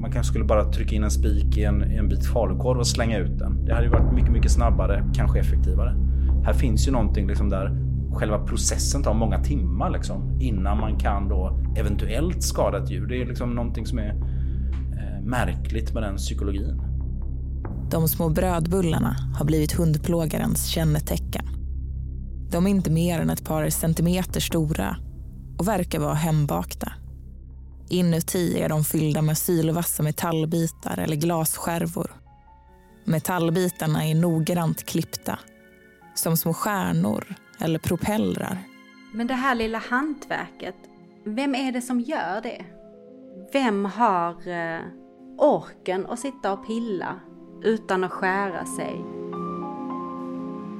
Man kanske skulle bara trycka in en spik i en, i en bit falukorv och slänga ut den. Det hade ju varit mycket, mycket snabbare, kanske effektivare. Här finns ju någonting liksom där själva processen tar många timmar liksom, innan man kan då eventuellt skada ett djur. Det är liksom någonting som är eh, märkligt med den psykologin. De små brödbullarna har blivit hundplågarens kännetecken. De är inte mer än ett par centimeter stora och verkar vara hembakta. Inuti är de fyllda med sylvassa metallbitar eller glasskärvor. Metallbitarna är noggrant klippta, som små stjärnor eller propellrar. Men det här lilla hantverket, vem är det som gör det? Vem har eh, orken att sitta och pilla utan att skära sig?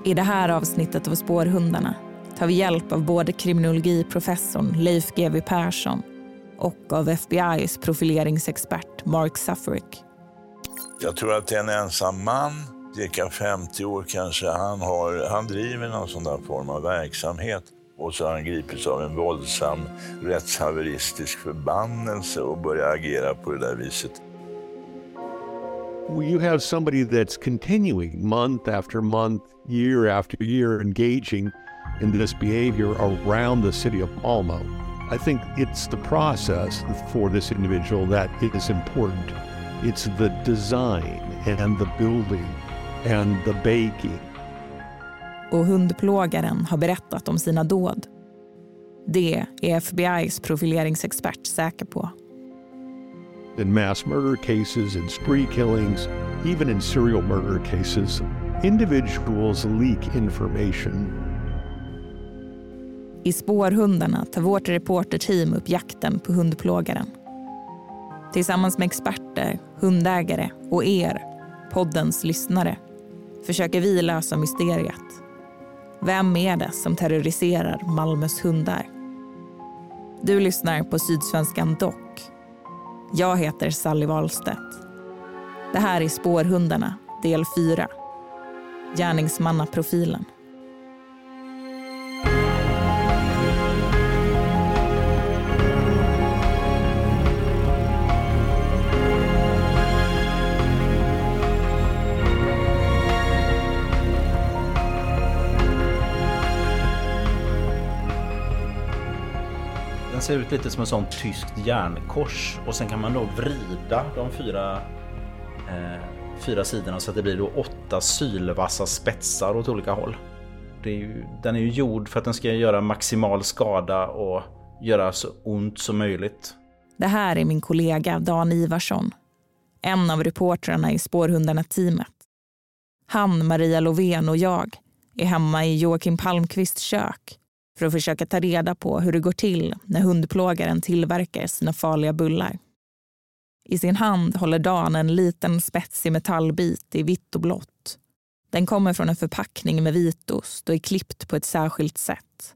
I det här avsnittet av Spårhundarna tar vi hjälp av både kriminologiprofessorn Leif GW Persson och av FBIs profileringsexpert Mark Sufferick. Jag tror att det är en ensam man, cirka 50 år kanske. Han, har, han driver någon sån där form av verksamhet. Och så har han gripits av en våldsam rättshaveristisk förbannelse och börjar agera på det där viset. you have somebody that's continuing month after month, year after year, engaging in this behavior around the city of Malmo. I think it's the process for this individual that is important. It's the design and the building and the baking. Och hundplågaren har berättat om sina dåd. Det är FBIs profileringsexpert säker på. In mass murder cases, in spree killings, even in serial murder cases, individuals leak information. I spårhundarna tar vårt reporterteam upp jakten på hundplågaren. Tillsammans med experter, hundägare och er, poddens lyssnare, försöker vi lösa mysteriet. Vem är det som terroriserar Malmös hundar? Du lyssnar på Sydsvenskan Dock. Jag heter Sally Wahlstedt. Det här är Spårhundarna, del 4. Gärningsmannaprofilen. Ser ut lite som ett sån tyskt järnkors och sen kan man då vrida de fyra, eh, fyra sidorna så att det blir då åtta sylvassa spetsar åt olika håll. Det är ju, den är ju gjord för att den ska göra maximal skada och göra så ont som möjligt. Det här är min kollega Dan Ivarsson. En av reportrarna i Spårhundarna-teamet. Han, Maria Lovén och jag är hemma i Joakim Palmqvists kök för att försöka ta reda på hur det går till när hundplågaren tillverkar sina farliga bullar. I sin hand håller Dan en liten spetsig metallbit i vitt och blått. Den kommer från en förpackning med vitost och är klippt på ett särskilt sätt.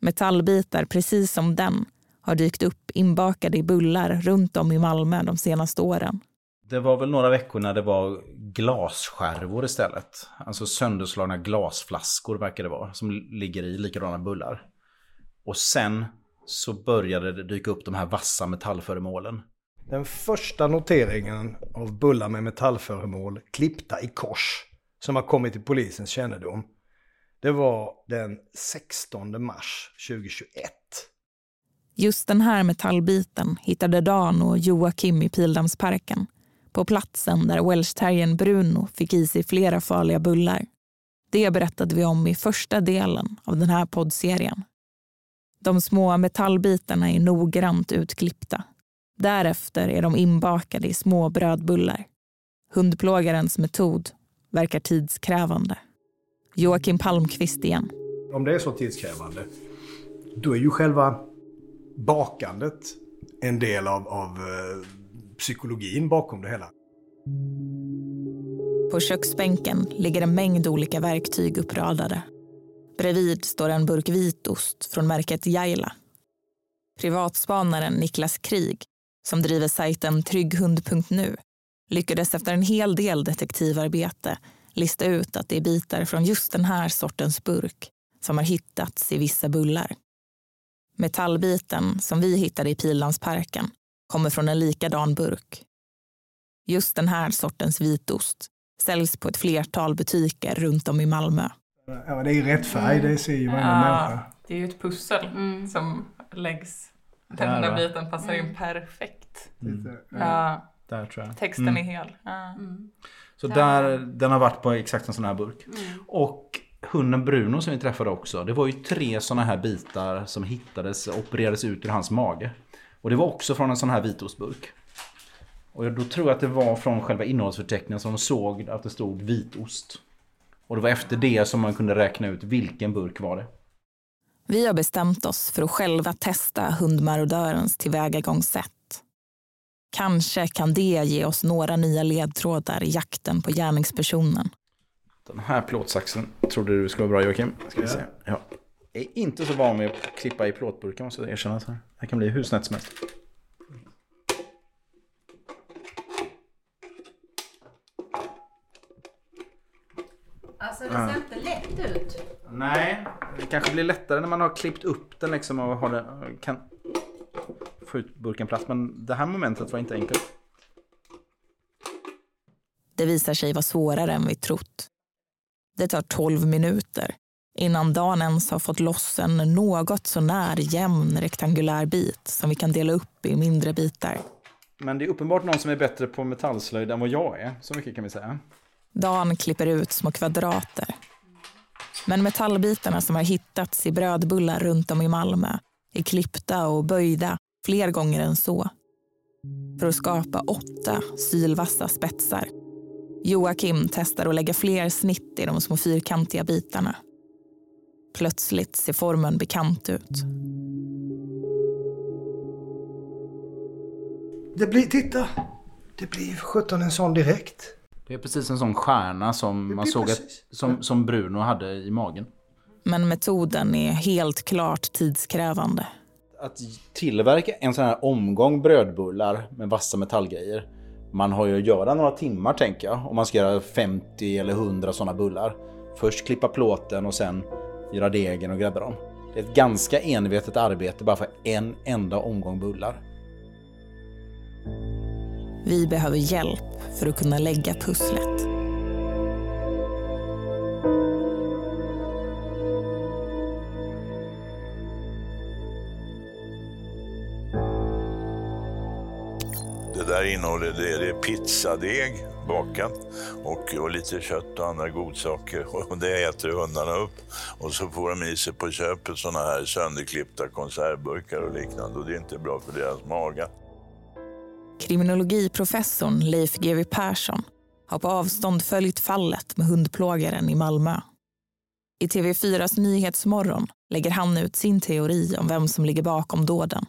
Metallbitar precis som den har dykt upp inbakade i bullar runt om i Malmö de senaste åren. Det var väl några veckor när det var glasskärvor istället. Alltså sönderslagna glasflaskor verkar det vara. Som ligger i likadana bullar. Och sen så började det dyka upp de här vassa metallföremålen. Den första noteringen av bullar med metallföremål klippta i kors som har kommit till polisens kännedom. Det var den 16 mars 2021. Just den här metallbiten hittade Dan och Joakim i Pildammsparken på platsen där welshterriern Bruno fick i sig flera farliga bullar. Det berättade vi om i första delen av den här poddserien. De små metallbitarna är noggrant utklippta. Därefter är de inbakade i små brödbullar. Hundplågarens metod verkar tidskrävande. Joakim Palmqvist igen. Om det är så tidskrävande, då är ju själva bakandet en del av, av eh, psykologin bakom det hela. På köksbänken ligger en mängd olika verktyg uppradade. Bredvid står en burk vitost från märket Jaila. Privatspanaren Niklas Krig, som driver sajten trygghund.nu, lyckades efter en hel del detektivarbete lista ut att det är bitar från just den här sortens burk som har hittats i vissa bullar. Metallbiten som vi hittade i Pilansparken kommer från en likadan burk. Just den här sortens vitost säljs på ett flertal butiker runt om i Malmö. Ja, det är rätt färg, det ser ju varenda Ja, människa. det är ju ett pussel Mm. som läggs. Den Där, där biten passar in perfekt. Lite, ja. Där tror jag. texten Mm. är hel. Ja. Så där, den har varit på exakt en sån här burk. Och hunden Bruno som vi träffade också. Det var ju tre såna här bitar som hittades och opererades ut ur hans mage. Och det var också från en sån här vitostburk. Och då tror jag att det var från själva innehållsförteckningen som de såg att det stod vitost. Och det var efter det som man kunde räkna ut vilken burk var det. Vi har bestämt oss för att själva testa hundmarodörens tillvägagångssätt. Kanske kan det ge oss några nya ledtrådar i jakten på gärningspersonen. Den här plåtsaxen trodde du skulle vara bra Joakim. Ska vi se. Ja. Är inte så van med att klippa i plåtburkar måste jag erkänna. Det kan bli hur snett som helst. Alltså det ser inte lätt ut. Nej, det kanske blir lättare när man har klippt upp den liksom och har den, kan få ut burken plats. Men det här momentet var inte enkelt. Det visar sig vara svårare än vi trott. Det tar 12 minuter innan Dan ens har fått loss en något sånär jämn rektangulär bit som vi kan dela upp i mindre bitar. Men det är uppenbart någon som är bättre på metallslöjd än vad jag är. Så mycket kan vi säga. Dan klipper ut små kvadrater. Men metallbitarna som har hittats i brödbullar runt om i Malmö är klippta och böjda fler gånger än så. För att skapa åtta sylvassa spetsar. Joakim testar att lägga fler snitt i de små fyrkantiga bitarna. Plötsligt ser formen bekant ut. Det blir, titta! Det blir för sjutton en sån direkt. Det är precis en sån stjärna som man såg att, som, som Bruno hade i magen. Men metoden är helt klart tidskrävande. Att tillverka en sån här omgång brödbullar med vassa metallgrejer. Man har ju att göra några timmar tänker jag. Om man ska göra 50 eller 100 sådana bullar. Först klippa plåten och sen göra degen och grädda dem. Det är ett ganska envetet arbete bara för en enda omgång bullar. Vi behöver hjälp för att kunna lägga pusslet. Det där innehåller det, det är pizzadeg bakat och, och lite kött och andra godsaker. Och det äter hundarna upp. Och så får de i sig på köpet såna här sönderklippta konservburkar och liknande. Och det är inte bra för deras magar. Kriminologiprofessorn Leif GW Persson har på avstånd följt fallet med hundplågaren i Malmö. I TV4s Nyhetsmorgon lägger han ut sin teori om vem som ligger bakom dåden.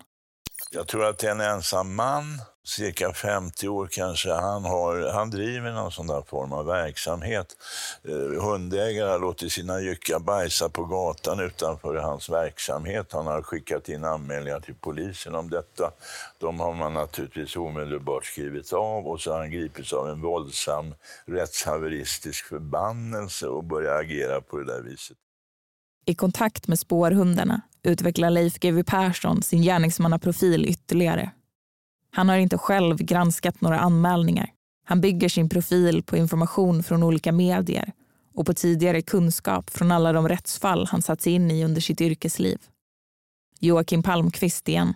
Jag tror att det är en ensam man, cirka 50 år kanske. Han, har, han driver någon sån där form av verksamhet. Eh, hundägare har låtit sina jyckar bajsa på gatan utanför hans verksamhet. Han har skickat in anmälningar till polisen om detta. De har man naturligtvis omedelbart skrivit av och så har han gripits av en våldsam rättshaveristisk förbannelse och börjat agera på det där viset. I kontakt med spårhundarna utvecklar Leif GW Persson sin gärningsmannaprofil ytterligare. Han har inte själv granskat några anmälningar. Han bygger sin profil på information från olika medier och på tidigare kunskap från alla de rättsfall han satt sig in i under sitt yrkesliv. Joakim Palmqvist igen.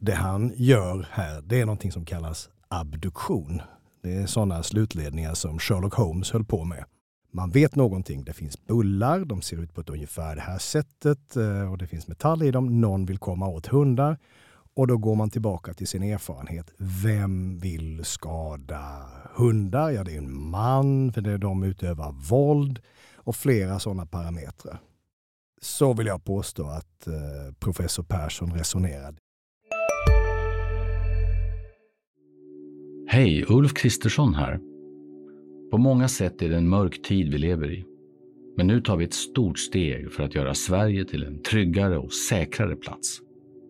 Det han gör här, det är någonting som kallas abduktion. Det är sådana slutledningar som Sherlock Holmes höll på med. Man vet någonting. Det finns bullar, de ser ut på ett ungefär det här sättet eh, och det finns metall i dem. Någon vill komma åt hundar och då går man tillbaka till sin erfarenhet. Vem vill skada hundar? Ja, det är en man, för det är de utövar våld och flera sådana parametrar. Så vill jag påstå att eh, professor Persson resonerade. Hej, Ulf Kristersson här. På många sätt är det en mörk tid vi lever i. Men nu tar vi ett stort steg för att göra Sverige till en tryggare och säkrare plats.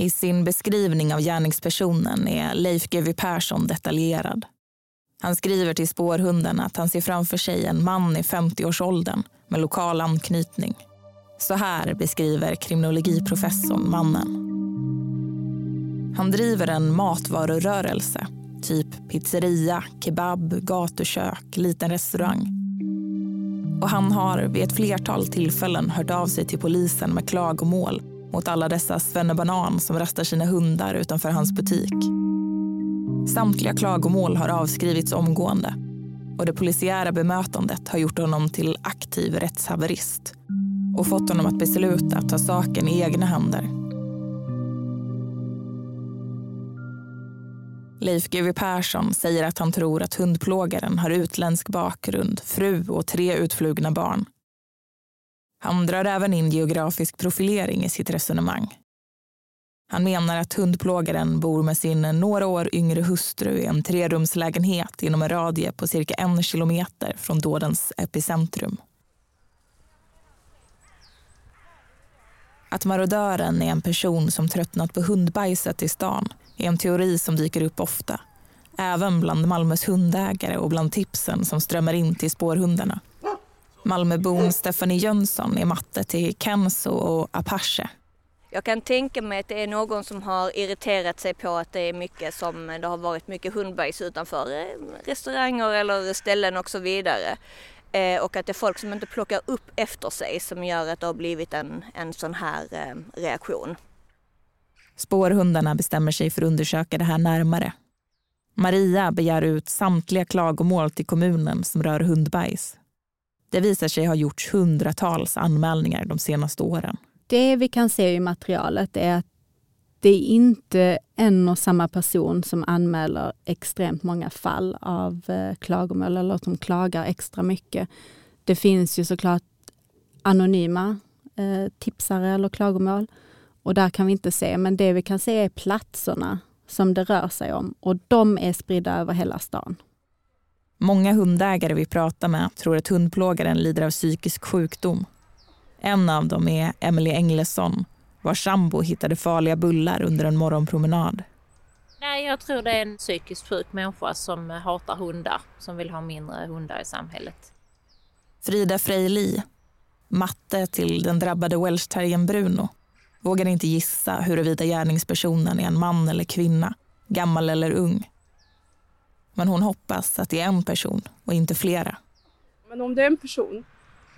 I sin beskrivning av gärningspersonen är Leif GW Persson detaljerad. Han skriver till spårhunden att han ser framför sig en man i 50-årsåldern med lokal anknytning. Så här beskriver kriminologiprofessorn mannen. Han driver en matvarurörelse, typ pizzeria, kebab, gatukök, liten restaurang. Och han har vid ett flertal tillfällen hört av sig till polisen med klagomål mot alla dessa svennebanan som rastar sina hundar utanför hans butik. Samtliga klagomål har avskrivits omgående och det polisiära bemötandet har gjort honom till aktiv rättshaverist och fått honom att besluta att ta saken i egna händer. Leif GW Persson säger att han tror att hundplågaren har utländsk bakgrund, fru och tre utflugna barn. Han drar även in geografisk profilering i sitt resonemang. Han menar att hundplågaren bor med sin några år yngre hustru i en trerumslägenhet inom en radie på cirka en kilometer från dådens epicentrum. Att marodören är en person som tröttnat på hundbajset i stan är en teori som dyker upp ofta. Även bland Malmös hundägare och bland tipsen som strömmar in till spårhundarna. Malmöbon Stephanie Jönsson är matte till Kenzo och Apache. Jag kan tänka mig att det är någon som har irriterat sig på att det är mycket som det har varit mycket hundbajs utanför eh, restauranger eller ställen och så vidare. Eh, och att det är folk som inte plockar upp efter sig som gör att det har blivit en, en sån här eh, reaktion. Spårhundarna bestämmer sig för att undersöka det här närmare. Maria begär ut samtliga klagomål till kommunen som rör hundbajs. Det visar sig ha gjorts hundratals anmälningar de senaste åren. Det vi kan se i materialet är att det är inte en och samma person som anmäler extremt många fall av eh, klagomål eller som klagar extra mycket. Det finns ju såklart anonyma eh, tipsare eller klagomål och där kan vi inte se, men det vi kan se är platserna som det rör sig om och de är spridda över hela stan. Många hundägare vi pratar med tror att hundplågaren lider av psykisk sjukdom. En av dem är Emily Englesson vars sambo hittade farliga bullar under en morgonpromenad. Nej, jag tror det är en psykiskt sjuk människa som hatar hundar, som vill ha mindre hundar i samhället. Frida Frejli, matte till den drabbade welshterriern Bruno, vågar inte gissa huruvida gärningspersonen är en man eller kvinna, gammal eller ung. Men hon hoppas att det är en person och inte flera. Men om det är en person,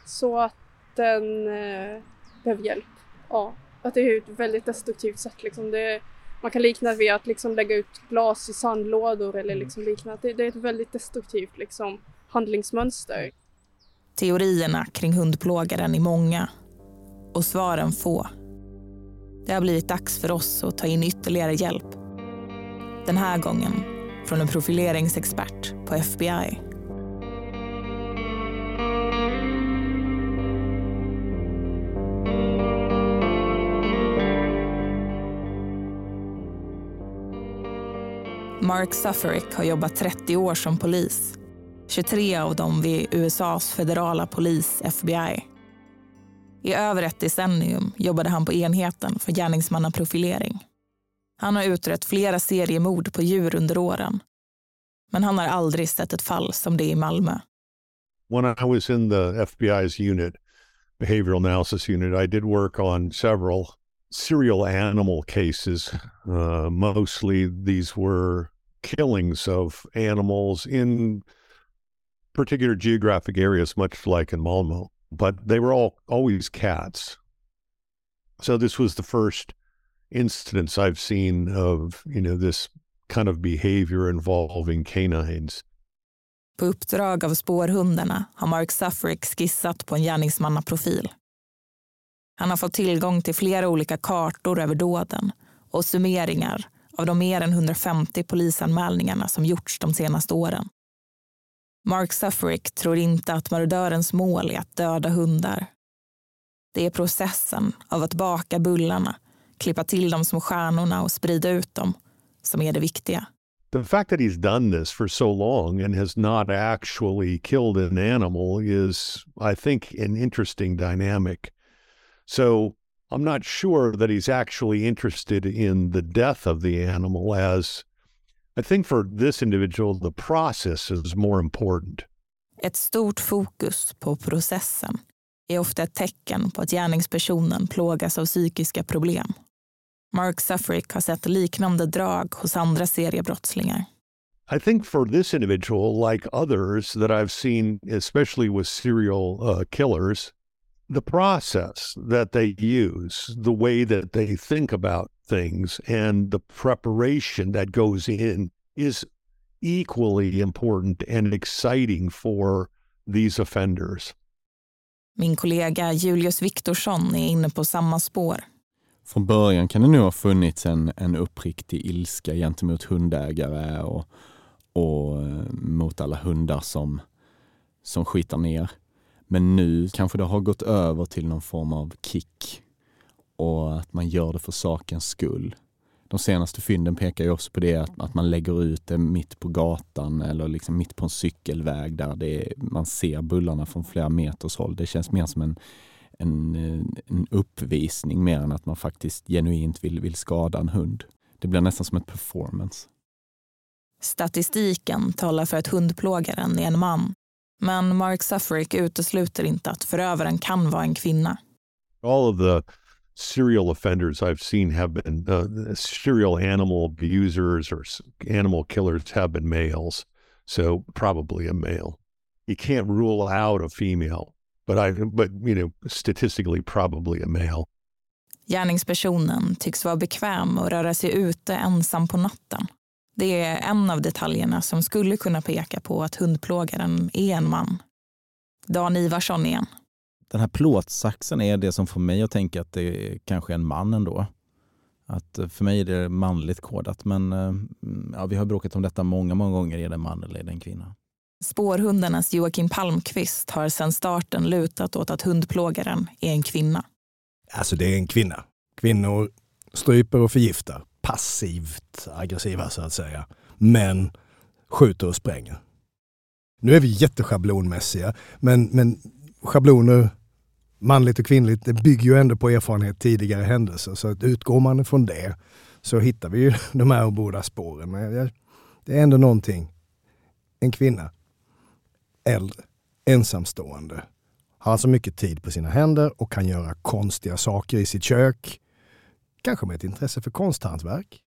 så att den eh, behöver hjälp, ja, att det är ett väldigt destruktivt sätt. Liksom. Det, man kan likna det vid att liksom lägga ut glas i sandlådor eller liksom liknande. Det, det är ett väldigt destruktivt liksom, handlingsmönster. Teorierna kring hundplågaren är många och svaren få. Det har blivit dags för oss att ta in ytterligare hjälp. Den här gången från en profileringsexpert på FBI. Mark Sufferick har jobbat 30 år som polis. 23 av dem vid USAs federala polis, FBI. I över ett decennium jobbade han på enheten för gärningsmannaprofilering. Han har utrett flera seriemord på djur under åren. Men han har aldrig sett ett fall som det i Malmö. When I was in the FBI's unit, behavioral analysis unit, I did work on several serial animal cases. Uh, mostly these were killings of animals in particular geographic areas, much like in Malmo, but they were all always cats. So this was the first incidents I've seen of, you know, this kind of behavior involving canines. På uppdrag av spårhundarna har Mark Suffrick skissat på en gärningsmannaprofil. Han har fått tillgång till flera olika kartor över dåden och summeringar av de mer än 150 polisanmälningarna som gjorts de senaste åren. Mark Suffrick tror inte att marodörens mål är att döda hundar. Det är processen av att baka bullarna, klippa till de små stjärnorna och sprida ut dem som är det viktiga. the fact that he's done this for so long and has not actually killed an animal is, I think, an interesting dynamic. So I'm not sure that he's actually interested in the death of the animal, as I think for this individual, the process is more important. Ett stort fokus på processen är ofta ett tecken på att gärningspersonen plågas av psykiska problem. Mark Suffolk har sett liknande drag hos andra seriebrottslingar. I think for this individual, like others that I've seen, especially with serial uh, killers, the process that they use, the way that they think about things, and the preparation that goes in is equally important and exciting for these offenders. Min kollega Julius Viktorsson är inne på samma spår. Från början kan det nog ha funnits en, en uppriktig ilska gentemot hundägare och, och eh, mot alla hundar som, som skitar ner. Men nu kanske det har gått över till någon form av kick och att man gör det för sakens skull. De senaste fynden pekar ju också på det att, att man lägger ut det mitt på gatan eller liksom mitt på en cykelväg där det är, man ser bullarna från flera meters håll. Det känns mer som en, en, en uppvisning mer än att man faktiskt genuint vill, vill skada en hund. Det blir nästan som ett performance. Statistiken talar för att hundplågaren är en man. Men Mark Suffolk utesluter inte att förövaren kan vara en kvinna. All of the serial offenders I've seen have been uh, serial animal abusers or animal killers have been males. So probably a male. You can't rule out a female, but I but you know statistically probably a male. Gärningspersonen tycks vara bekväm och röra sig ute ensam på natten. Det är en av detaljerna som skulle kunna peka på att hundplågaren är en man. Dan Ivarsson igen. Den här plåtsaxen är det som får mig att tänka att det kanske är en man ändå. Att för mig är det manligt kodat, men ja, vi har bråkat om detta många, många gånger. Är det en man eller är det en kvinna? Spårhundarnas Joakim Palmqvist har sedan starten lutat åt att hundplågaren är en kvinna. Alltså det är en kvinna. Kvinnor stryper och förgiftar. Passivt aggressiva så att säga. Men skjuter och spränger. Nu är vi jätteschablonmässiga, men, men schabloner, manligt och kvinnligt, det bygger ju ändå på erfarenhet tidigare händelser. Så att utgår man från det så hittar vi ju de här båda spåren. Men det är ändå någonting. En kvinna, äldre, ensamstående, har alltså mycket tid på sina händer och kan göra konstiga saker i sitt kök. Kanske med ett intresse för konsthantverk.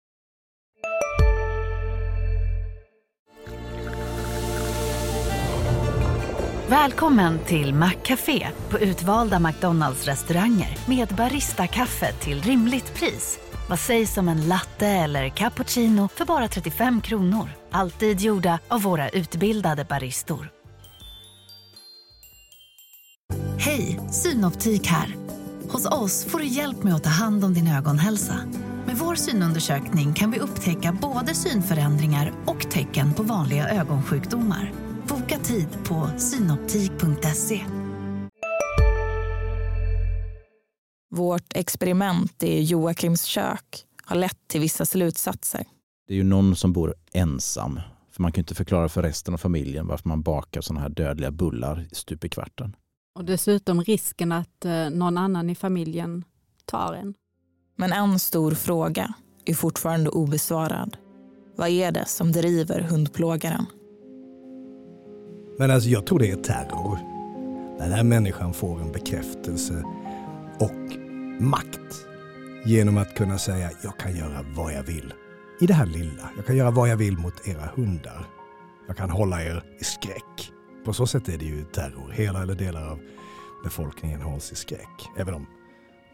Välkommen till Maccafé på utvalda McDonalds restauranger med Baristakaffe till rimligt pris. Vad sägs om en latte eller cappuccino för bara 35 kronor? Alltid gjorda av våra utbildade baristor. Hej, Synoptik här. Hos oss får du hjälp med att ta hand om din ögonhälsa. Med vår synundersökning kan vi upptäcka både synförändringar och tecken på vanliga ögonsjukdomar. Boka tid på synoptik.se. Vårt experiment i Joakims kök har lett till vissa slutsatser. Det är ju någon som bor ensam. För man kan inte förklara för resten av familjen varför man bakar sådana här dödliga bullar stup i kvarten. Och dessutom risken att eh, någon annan i familjen tar en. Men en stor fråga är fortfarande obesvarad. Vad är det som driver hundplågaren? Men alltså jag tror det är terror. Den här människan får en bekräftelse och makt genom att kunna säga jag kan göra vad jag vill. I det här lilla. Jag kan göra vad jag vill mot era hundar. Jag kan hålla er i skräck. På så sätt är det ju terror. Hela eller delar av befolkningen hålls i skräck. Även om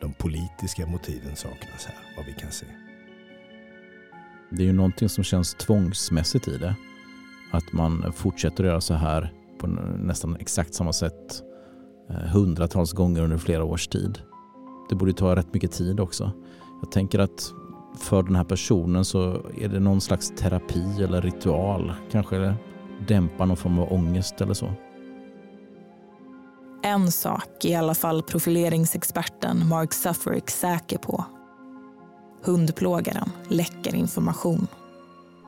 de politiska motiven saknas här, vad vi kan se. Det är ju någonting som känns tvångsmässigt i det. Att man fortsätter att göra så här på nästan exakt samma sätt eh, hundratals gånger under flera års tid. Det borde ta rätt mycket tid också. Jag tänker att för den här personen så är det någon slags terapi eller ritual. Kanske dämpa någon form av ångest eller så. En sak är i alla fall profileringsexperten Mark Suffolk säker på. Hundplågaren läcker information.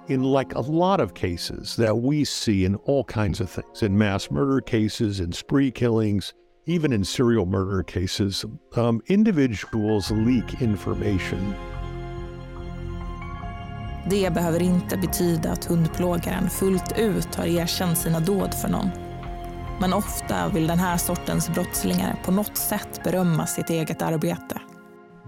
in like a lot of cases that we see in all kinds of things, in mass murder cases, in spree killings, even in serial murder cases, um, individuals leak information. Det behöver inte betyda att hundplågaren fullt ut har erkänt sina dåd för någon. Men ofta vill den här sortens brottslingar på något sätt berömma sitt eget arbete.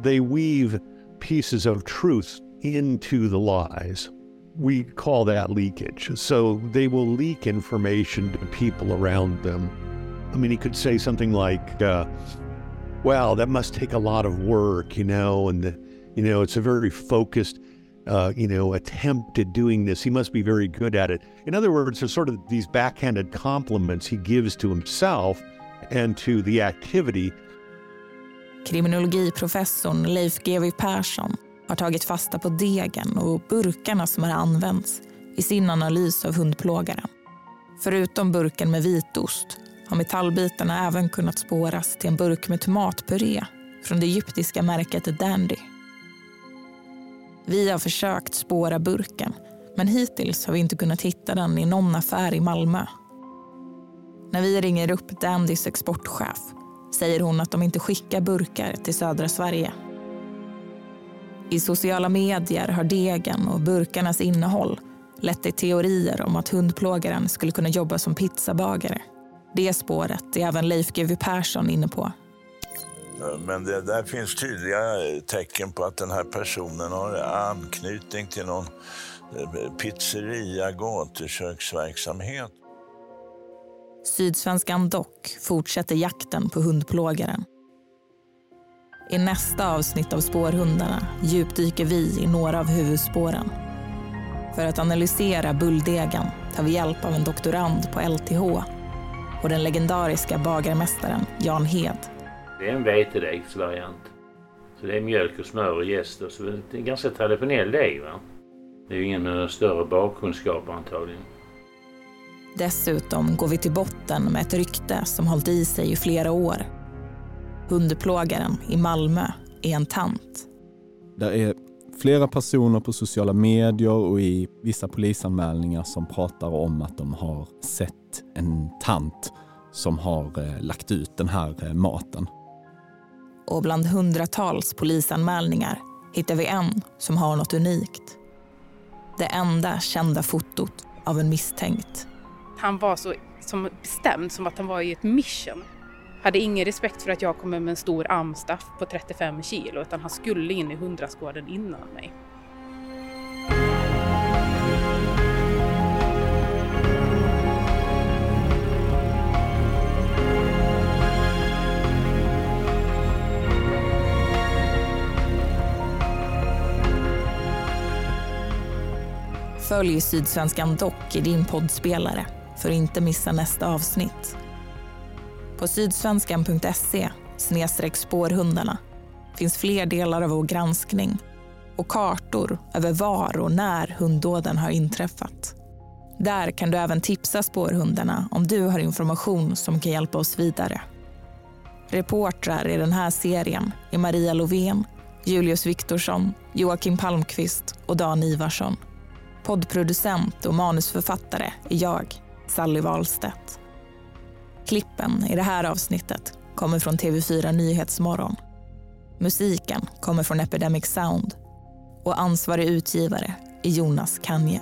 They weave pieces of truth into the lies. We call that leakage. So they will leak information to people around them. I mean, he could say something like, uh, "Wow, that must take a lot of work," you know, and the, you know, it's a very focused, uh, you know, attempt at doing this. He must be very good at it. In other words, there's sort of these backhanded compliments he gives to himself and to the activity. Kriminologiprofessorn Leif GW Persson har tagit fasta på degen och burkarna som har använts i sin analys av hundplågaren. Förutom burken med vitost har metallbitarna även kunnat spåras till en burk med tomatpuré från det egyptiska märket Dandy. Vi har försökt spåra burken men hittills har vi inte kunnat hitta den i någon affär i Malmö. När vi ringer upp Dandys exportchef säger hon att de inte skickar burkar till södra Sverige. I sociala medier har degen och burkarnas innehåll lett till teorier om att hundplågaren skulle kunna jobba som pizzabagare. Det spåret är även Leif GW Persson inne på. Men det, där finns tydliga tecken på att den här personen har anknytning till någon eh, pizzeria, gatuköksverksamhet. Sydsvenskan Dock fortsätter jakten på hundplågaren. I nästa avsnitt av Spårhundarna djupdyker vi i några av huvudspåren. För att analysera bulldegen tar vi hjälp av en doktorand på LTH och den legendariska bagarmästaren Jan Hed. Det är en vetedegsvariant. Så det är mjölk och smör och jäst och så det är en ganska traditionell deg. Va? Det är ju ingen eh, större bakkunskap antagligen. Dessutom går vi till botten med ett rykte som hållit i sig i flera år. Hundplågaren i Malmö är en tant. Det är flera personer på sociala medier och i vissa polisanmälningar som pratar om att de har sett en tant som har eh, lagt ut den här eh, maten. Och bland hundratals polisanmälningar hittar vi en som har något unikt. Det enda kända fotot av en misstänkt. Han var så som bestämd, som att han var i ett mission. Hade ingen respekt för att jag kommer med en stor amstaff på 35 kilo, utan han skulle in i hundraskåden innan mig. Följ Sydsvenskan Dock i din poddspelare för att inte missa nästa avsnitt. På sydsvenskan.se spårhundarna finns fler delar av vår granskning och kartor över var och när hunddåden har inträffat. Där kan du även tipsa spårhundarna om du har information som kan hjälpa oss vidare. Reportrar i den här serien är Maria Lovén, Julius Viktorsson, Joakim Palmqvist och Dan Ivarsson. Poddproducent och manusförfattare är jag, Sally Wahlstedt. Klippen i det här avsnittet kommer från TV4 Nyhetsmorgon. Musiken kommer från Epidemic Sound och ansvarig utgivare är Jonas Kanje.